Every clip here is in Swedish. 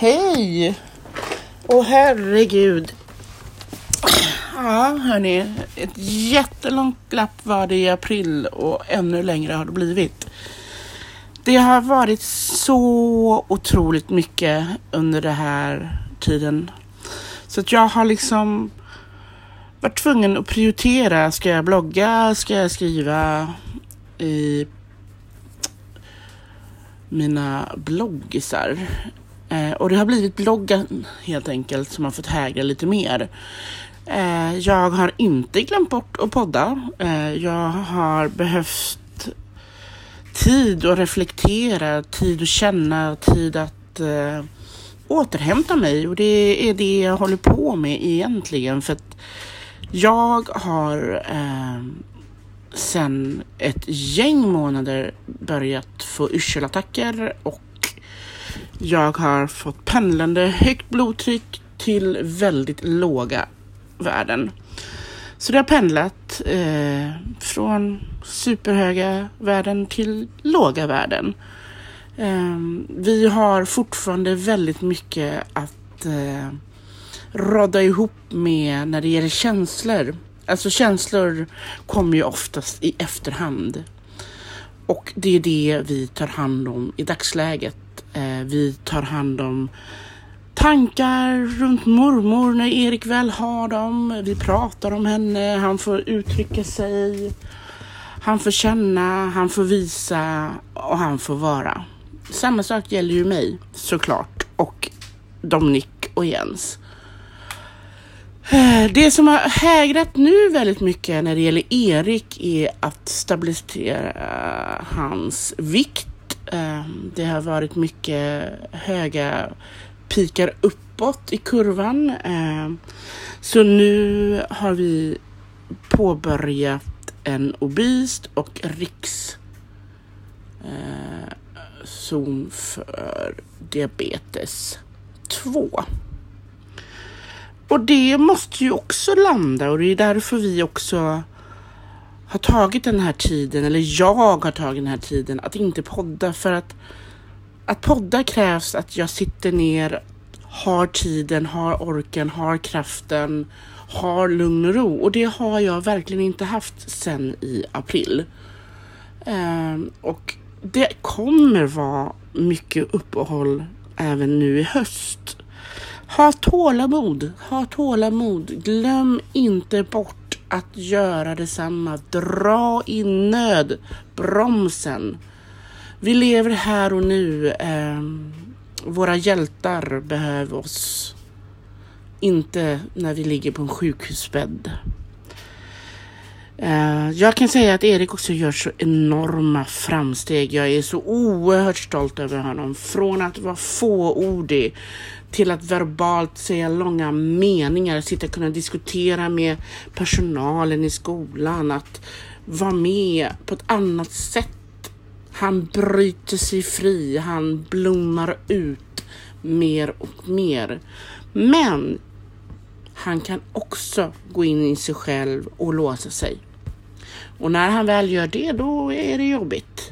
Hej! Åh herregud. Ja, hörni. Ett jättelångt glapp var det i april och ännu längre har det blivit. Det har varit så otroligt mycket under den här tiden. Så att jag har liksom varit tvungen att prioritera. Ska jag blogga? Ska jag skriva i mina bloggisar? Eh, och det har blivit bloggen helt enkelt som har fått hägra lite mer. Eh, jag har inte glömt bort att podda. Eh, jag har behövt tid att reflektera, tid att känna, tid att eh, återhämta mig och det är det jag håller på med egentligen för att jag har eh, sen ett gäng månader börjat få yrselattacker och jag har fått pendlande högt blodtryck till väldigt låga värden. Så det har pendlat eh, från superhöga värden till låga värden. Eh, vi har fortfarande väldigt mycket att eh, rodda ihop med när det gäller känslor. Alltså känslor kommer ju oftast i efterhand. Och det är det vi tar hand om i dagsläget. Eh, vi tar hand om tankar runt mormor när Erik väl har dem. Vi pratar om henne, han får uttrycka sig. Han får känna, han får visa och han får vara. Samma sak gäller ju mig såklart och Dominic och Jens. Eh, det som har hägrat nu väldigt mycket när det gäller Erik är att stabilisera hans vikt. Eh, det har varit mycket höga pikar uppåt i kurvan. Eh, så nu har vi påbörjat en obist och rikszon eh, för diabetes 2. Och det måste ju också landa och det är därför vi också har tagit den här tiden, eller jag har tagit den här tiden att inte podda för att att podda krävs att jag sitter ner, har tiden, har orken, har kraften, har lugn och ro och det har jag verkligen inte haft sen i april. Um, och det kommer vara mycket uppehåll även nu i höst. Ha tålamod, ha tålamod. Glöm inte bort att göra detsamma. Dra i nödbromsen. Vi lever här och nu. Eh, våra hjältar behöver oss. Inte när vi ligger på en sjukhusbädd. Eh, jag kan säga att Erik också gör så enorma framsteg. Jag är så oerhört stolt över honom. Från att vara fåordig till att verbalt säga långa meningar, sitta och kunna diskutera med personalen i skolan, att vara med på ett annat sätt. Han bryter sig fri, han blommar ut mer och mer. Men han kan också gå in i sig själv och låsa sig. Och när han väl gör det, då är det jobbigt.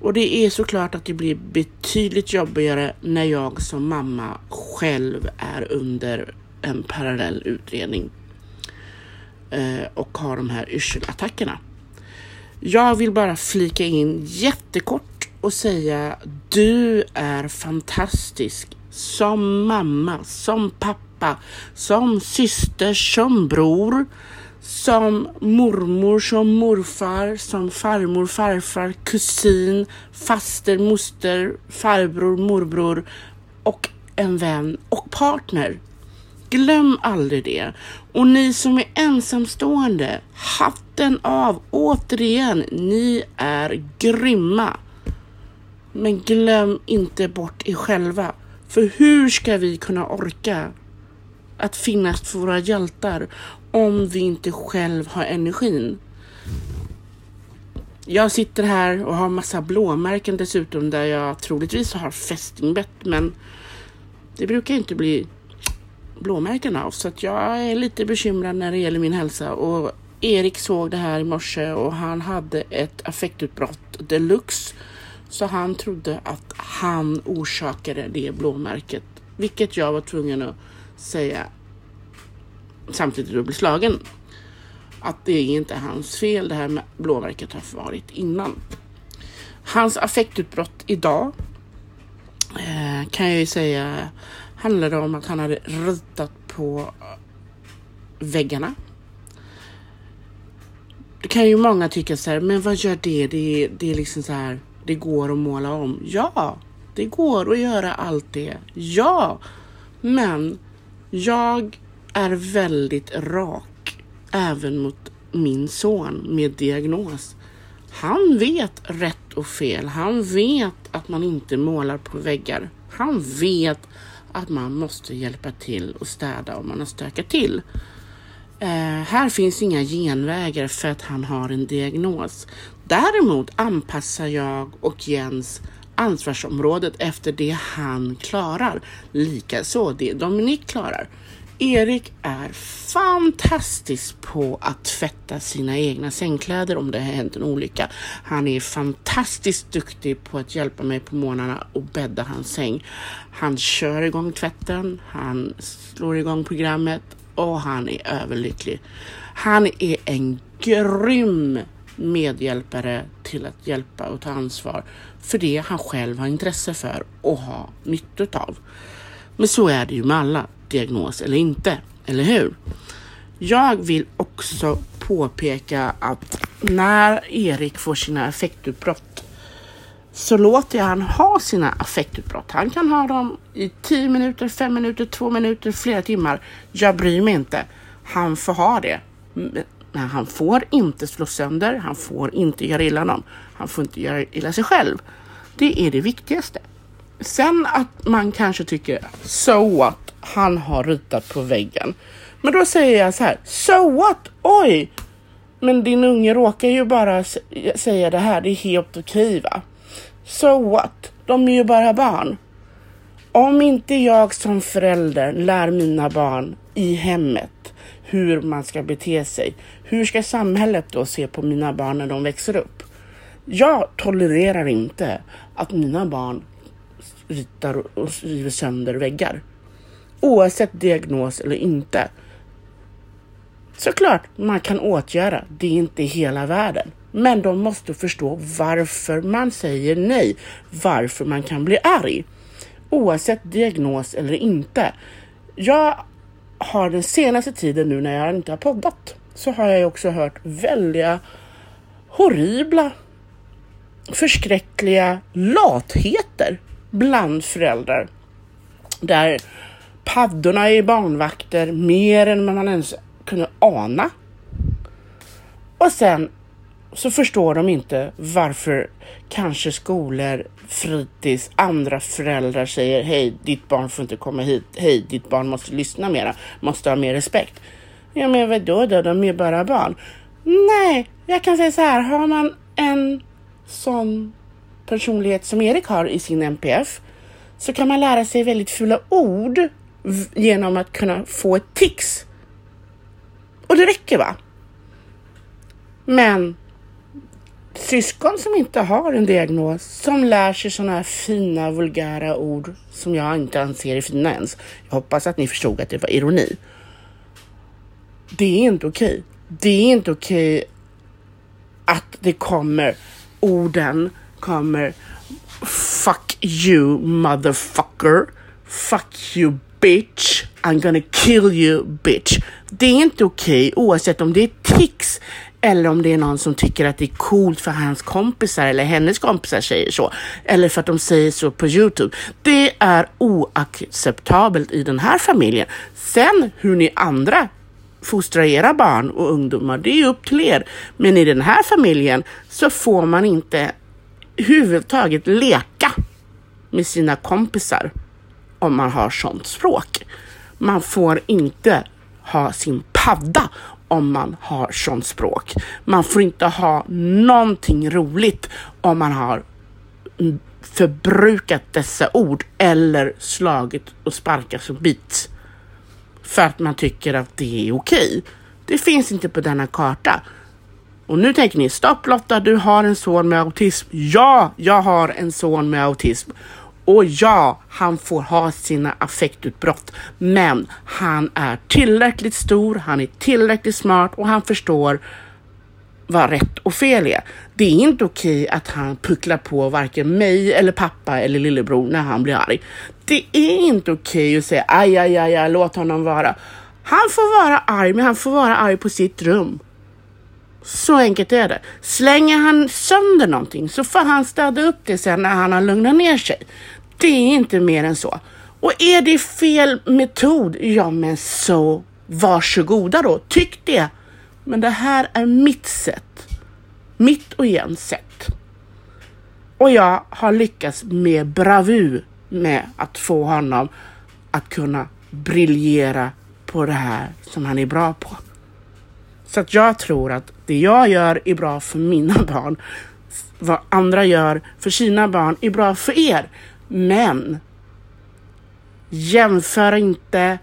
Och det är såklart att det blir betydligt jobbigare när jag som mamma själv är under en parallell utredning eh, och har de här yrselattackerna. Jag vill bara flika in jättekort och säga du är fantastisk som mamma, som pappa, som syster, som bror som mormor, som morfar, som farmor, farfar, kusin, faster, moster, farbror, morbror och en vän och partner. Glöm aldrig det. Och ni som är ensamstående, hatten av återigen. Ni är grymma. Men glöm inte bort er själva. För hur ska vi kunna orka att finnas för våra hjältar om vi inte själv har energin. Jag sitter här och har massa blåmärken dessutom där jag troligtvis har fästingbett men det brukar inte bli blåmärken av så att jag är lite bekymrad när det gäller min hälsa och Erik såg det här i morse och han hade ett affektutbrott deluxe Så han trodde att han orsakade det blåmärket, vilket jag var tvungen att säga samtidigt att bli slagen. Att det är inte hans fel, det här med blåmärket har varit innan. Hans affektutbrott idag eh, kan jag ju säga handlade om att han hade ritat på eh, väggarna. Det kan ju många tycka så här, men vad gör det? Det, det är liksom så här, det går att måla om. Ja, det går att göra allt det. Ja, men jag är väldigt rak även mot min son med diagnos. Han vet rätt och fel. Han vet att man inte målar på väggar. Han vet att man måste hjälpa till och städa om man har stökat till. Eh, här finns inga genvägar för att han har en diagnos. Däremot anpassar jag och Jens ansvarsområdet efter det han klarar. Likaså det Dominik klarar. Erik är fantastisk på att tvätta sina egna sängkläder om det har hänt en olycka. Han är fantastiskt duktig på att hjälpa mig på morgnarna och bädda hans säng. Han kör igång tvätten, han slår igång programmet och han är överlycklig. Han är en grym medhjälpare till att hjälpa och ta ansvar för det han själv har intresse för och har nytta av. Men så är det ju med alla, diagnos eller inte, eller hur? Jag vill också påpeka att när Erik får sina affektutbrott så låter jag han ha sina affektutbrott. Han kan ha dem i 10 minuter, 5 minuter, 2 minuter, flera timmar. Jag bryr mig inte. Han får ha det. Men han får inte slå sönder, han får inte göra illa någon. Han får inte göra illa sig själv. Det är det viktigaste. Sen att man kanske tycker so what, han har ritat på väggen. Men då säger jag så här, so what, oj! Men din unge råkar ju bara säga det här, det är helt okej va? So what, de är ju bara barn. Om inte jag som förälder lär mina barn i hemmet hur man ska bete sig, hur ska samhället då se på mina barn när de växer upp? Jag tolererar inte att mina barn ritar och river sönder väggar. Oavsett diagnos eller inte. Såklart, man kan åtgärda. Det är inte hela världen. Men de måste förstå varför man säger nej. Varför man kan bli arg. Oavsett diagnos eller inte. Jag har den senaste tiden nu när jag inte har poddat så har jag också hört väldiga horribla förskräckliga latheter bland föräldrar. Där paddorna är barnvakter mer än man ens kunde ana. Och sen så förstår de inte varför kanske skolor, fritids, andra föräldrar säger hej, ditt barn får inte komma hit. Hej, ditt barn måste lyssna mera, måste ha mer respekt. Ja, men vadå då? De är bara barn. Nej, jag kan säga så här. Har man en sån personlighet som Erik har i sin NPF så kan man lära sig väldigt fula ord genom att kunna få ett tics. Och det räcker va? Men syskon som inte har en diagnos, som lär sig sådana här fina vulgära ord som jag inte anser är fina ens. Jag hoppas att ni förstod att det var ironi. Det är inte okej. Det är inte okej att det kommer orden kommer Fuck you motherfucker. Fuck you bitch. I'm gonna kill you bitch. Det är inte okej okay, oavsett om det är tics eller om det är någon som tycker att det är coolt för hans kompisar eller hennes kompisar säger så. Eller för att de säger så på Youtube. Det är oacceptabelt i den här familjen. Sen hur ni andra fostrar era barn och ungdomar, det är upp till er. Men i den här familjen så får man inte huvudtaget leka med sina kompisar om man har sånt språk. Man får inte ha sin padda om man har sånt språk. Man får inte ha någonting roligt om man har förbrukat dessa ord eller slagit och sparkat och bit för att man tycker att det är okej. Det finns inte på denna karta. Och nu tänker ni, stopp Lotta, du har en son med autism. Ja, jag har en son med autism. Och ja, han får ha sina affektutbrott. Men han är tillräckligt stor, han är tillräckligt smart och han förstår vad rätt och fel är. Det är inte okej att han pucklar på varken mig eller pappa eller lillebror när han blir arg. Det är inte okej att säga aj, aj, aj, aj, låt honom vara. Han får vara arg, men han får vara arg på sitt rum. Så enkelt är det. Slänger han sönder någonting så får han städa upp det sen när han har lugnat ner sig. Det är inte mer än så. Och är det fel metod, ja men så varsågoda då, tyck det. Men det här är mitt sätt. Mitt och Jens sätt. Och jag har lyckats med bravur med att få honom att kunna briljera på det här som han är bra på. Så att jag tror att det jag gör är bra för mina barn. Vad andra gör för sina barn är bra för er. Men jämför inte.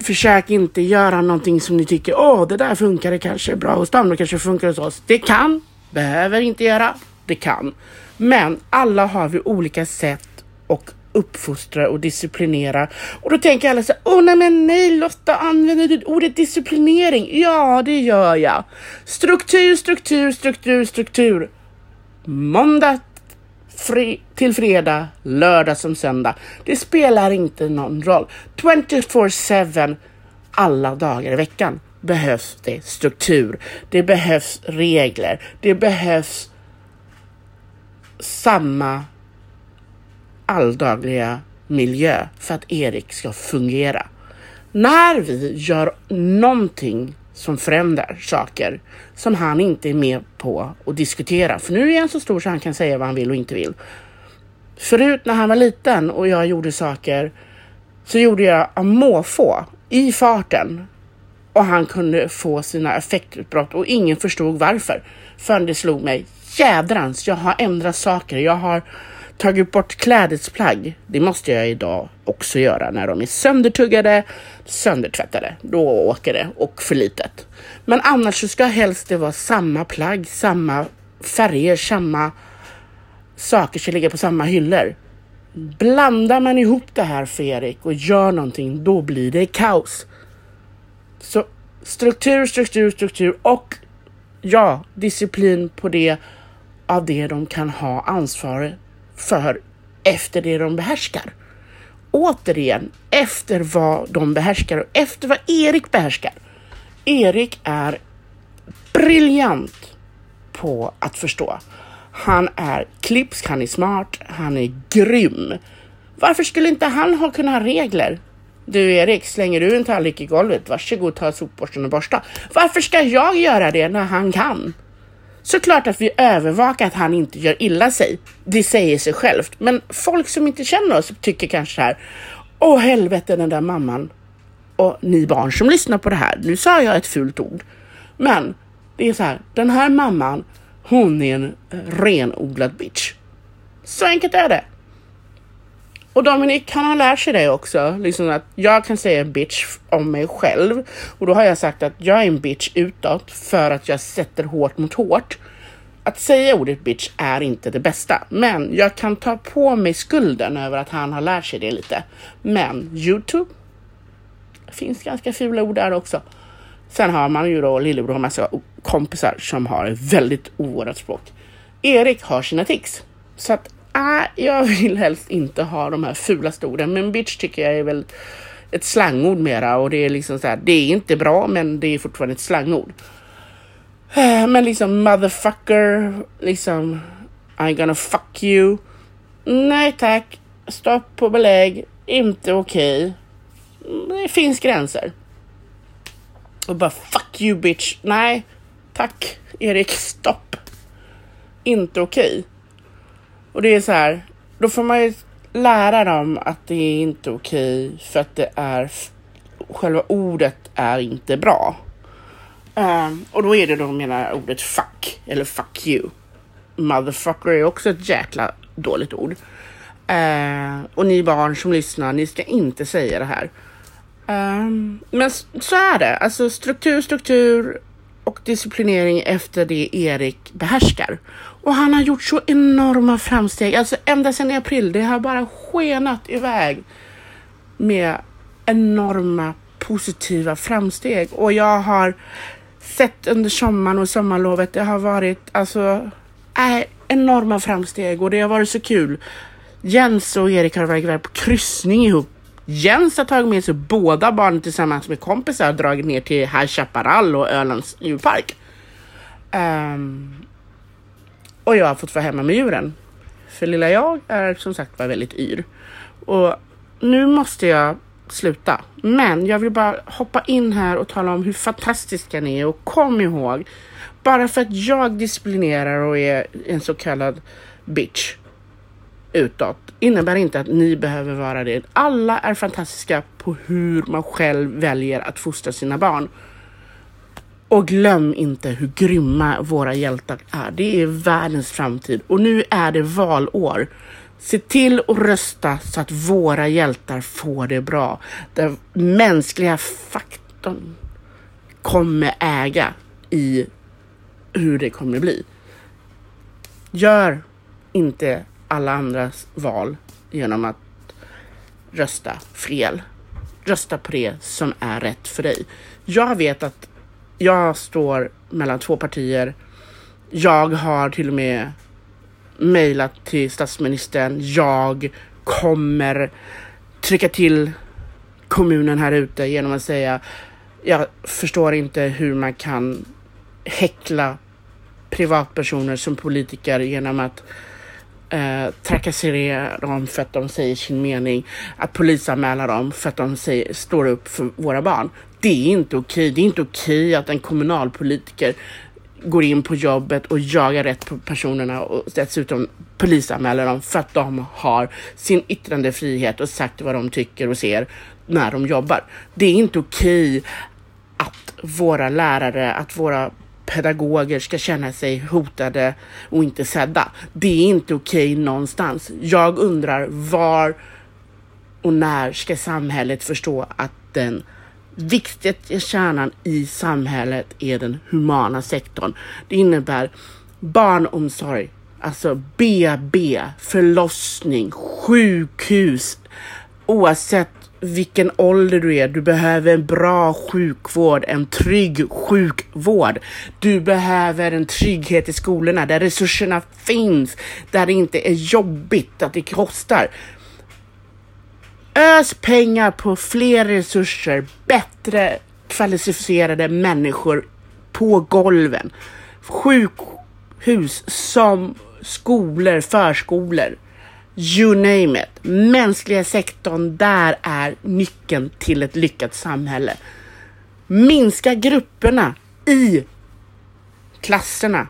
Försök inte göra någonting som ni tycker, åh, det där funkar, det kanske är bra hos dem, det kanske funkar hos oss. Det kan, behöver inte göra, det kan. Men alla har vi olika sätt och uppfostra och disciplinera. Och då tänker alla så åh nej men nej Lotta, använder du ordet disciplinering? Ja, det gör jag. Struktur, struktur, struktur, struktur. Måndag fri till fredag, lördag som söndag. Det spelar inte någon roll. 24-7 alla dagar i veckan behövs det struktur. Det behövs regler. Det behövs samma alldagliga miljö för att Erik ska fungera. När vi gör någonting som förändrar saker som han inte är med på att diskutera. För nu är han så stor så han kan säga vad han vill och inte vill. Förut när han var liten och jag gjorde saker så gjorde jag av måfå i farten och han kunde få sina effektutbrott och ingen förstod varför förrän det slog mig. Jädrans, jag har ändrat saker. Jag har tagit bort klädesplagg. Det måste jag idag också göra när de är söndertuggade, söndertvättade. Då åker det och för litet. Men annars så ska helst det vara samma plagg, samma färger, samma saker ska ligga på samma hyllor. Blandar man ihop det här för Erik och gör någonting, då blir det kaos. Så struktur, struktur, struktur och ja, disciplin på det av det de kan ha ansvar för efter det de behärskar. Återigen, efter vad de behärskar och efter vad Erik behärskar. Erik är briljant på att förstå. Han är klipsk, han är smart, han är grym. Varför skulle inte han ha kunnat ha regler? Du Erik, slänger du en tallrik i golvet, varsågod ta sopborsten och borsta. Varför ska jag göra det när han kan? Såklart att vi övervakar att han inte gör illa sig. Det säger sig självt. Men folk som inte känner oss tycker kanske så här. Åh helvete den där mamman. Och ni barn som lyssnar på det här. Nu sa jag ett fult ord. Men det är så här. Den här mamman. Hon är en renodlad bitch. Så enkelt är det. Och Dominik han har lärt sig det också. Liksom att jag kan säga bitch om mig själv. Och då har jag sagt att jag är en bitch utåt för att jag sätter hårt mot hårt. Att säga ordet bitch är inte det bästa, men jag kan ta på mig skulden över att han har lärt sig det lite. Men Youtube. Det finns ganska fula ord där också. Sen har man ju då lillebror och massa kompisar som har ett väldigt ovårdat språk. Erik har sina tics. Så att ah, jag vill helst inte ha de här fula orden, men bitch tycker jag är väl ett slangord mera och det är liksom så här, det är inte bra, men det är fortfarande ett slangord. Eh, men liksom motherfucker, liksom I'm gonna fuck you. Nej tack, stopp på belägg, inte okej. Okay. Det finns gränser. Och bara fuck you bitch. Nej, tack Erik, stopp. Inte okej. Okay. Och det är så här, då får man ju lära dem att det är inte okej okay för att det är själva ordet är inte bra. Um, och då är det då de menar ordet fuck eller fuck you. Motherfucker är också ett jäkla dåligt ord. Uh, och ni barn som lyssnar, ni ska inte säga det här. Um, men så är det, alltså struktur, struktur, och disciplinering efter det Erik behärskar. Och han har gjort så enorma framsteg. Alltså ända sedan i april. Det har bara skenat iväg med enorma positiva framsteg. Och jag har sett under sommaren och sommarlovet, det har varit alltså äh, enorma framsteg och det har varit så kul. Jens och Erik har varit iväg på kryssning ihop. Jens har tagit med sig båda barnen tillsammans med kompisar och dragit ner till High Chaparral och Ölands djurpark. Um, och jag har fått vara hemma med djuren. För lilla jag är som sagt var väldigt yr. Och nu måste jag sluta. Men jag vill bara hoppa in här och tala om hur fantastiska ni är och kom ihåg, bara för att jag disciplinerar och är en så kallad bitch utåt innebär inte att ni behöver vara det. Alla är fantastiska på hur man själv väljer att fostra sina barn. Och glöm inte hur grymma våra hjältar är. Det är världens framtid och nu är det valår. Se till att rösta så att våra hjältar får det bra. Den mänskliga faktorn kommer äga i hur det kommer bli. Gör inte alla andras val genom att rösta fel. Rösta på det som är rätt för dig. Jag vet att jag står mellan två partier. Jag har till och med mejlat till statsministern. Jag kommer trycka till kommunen här ute genom att säga jag förstår inte hur man kan häckla privatpersoner som politiker genom att eh, trakassera dem för att de säger sin mening, att polisanmäla dem för att de säger, står upp för våra barn. Det är inte okej. Det är inte okej att en kommunalpolitiker går in på jobbet och jagar rätt på personerna och dessutom polisanmäler dem för att de har sin yttrandefrihet och sagt vad de tycker och ser när de jobbar. Det är inte okej att våra lärare, att våra pedagoger ska känna sig hotade och inte sedda. Det är inte okej någonstans. Jag undrar var och när ska samhället förstå att den viktigaste kärnan i samhället är den humana sektorn. Det innebär barnomsorg, alltså BB, förlossning, sjukhus, oavsett vilken ålder du är. Du behöver en bra sjukvård, en trygg sjukvård. Du behöver en trygghet i skolorna där resurserna finns, där det inte är jobbigt, att det kostar. Ös pengar på fler resurser, bättre kvalificerade människor på golven. Sjukhus som skolor, förskolor. You name it. Mänskliga sektorn, där är nyckeln till ett lyckat samhälle. Minska grupperna i klasserna.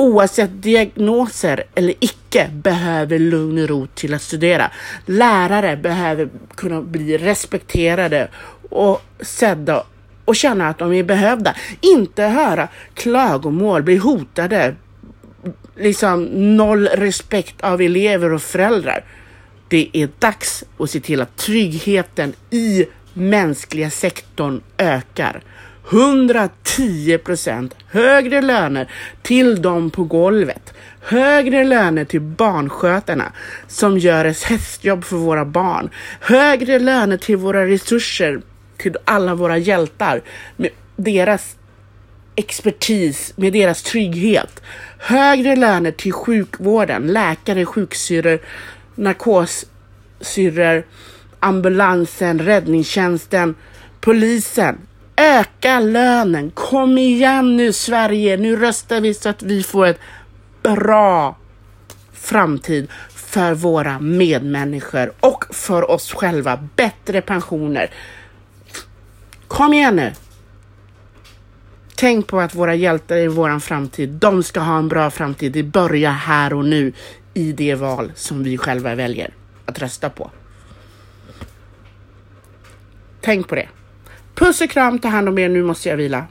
Oavsett diagnoser eller icke behöver lugn och ro till att studera. Lärare behöver kunna bli respekterade och sedda och känna att de är behövda. Inte höra klagomål, bli hotade, liksom noll respekt av elever och föräldrar. Det är dags att se till att tryggheten i mänskliga sektorn ökar. 110 procent högre löner till dem på golvet. Högre löner till barnskötarna som gör ett hästjobb för våra barn. Högre löner till våra resurser, till alla våra hjältar med deras expertis, med deras trygghet. Högre löner till sjukvården, läkare, sjuksyrror, narkossyrror, ambulansen, räddningstjänsten, polisen. Öka lönen. Kom igen nu Sverige. Nu röstar vi så att vi får ett bra framtid för våra medmänniskor och för oss själva. Bättre pensioner. Kom igen nu. Tänk på att våra hjältar i vår framtid. De ska ha en bra framtid. Det börjar här och nu i det val som vi själva väljer att rösta på. Tänk på det. Puss och kram, ta hand om er. Nu måste jag vila.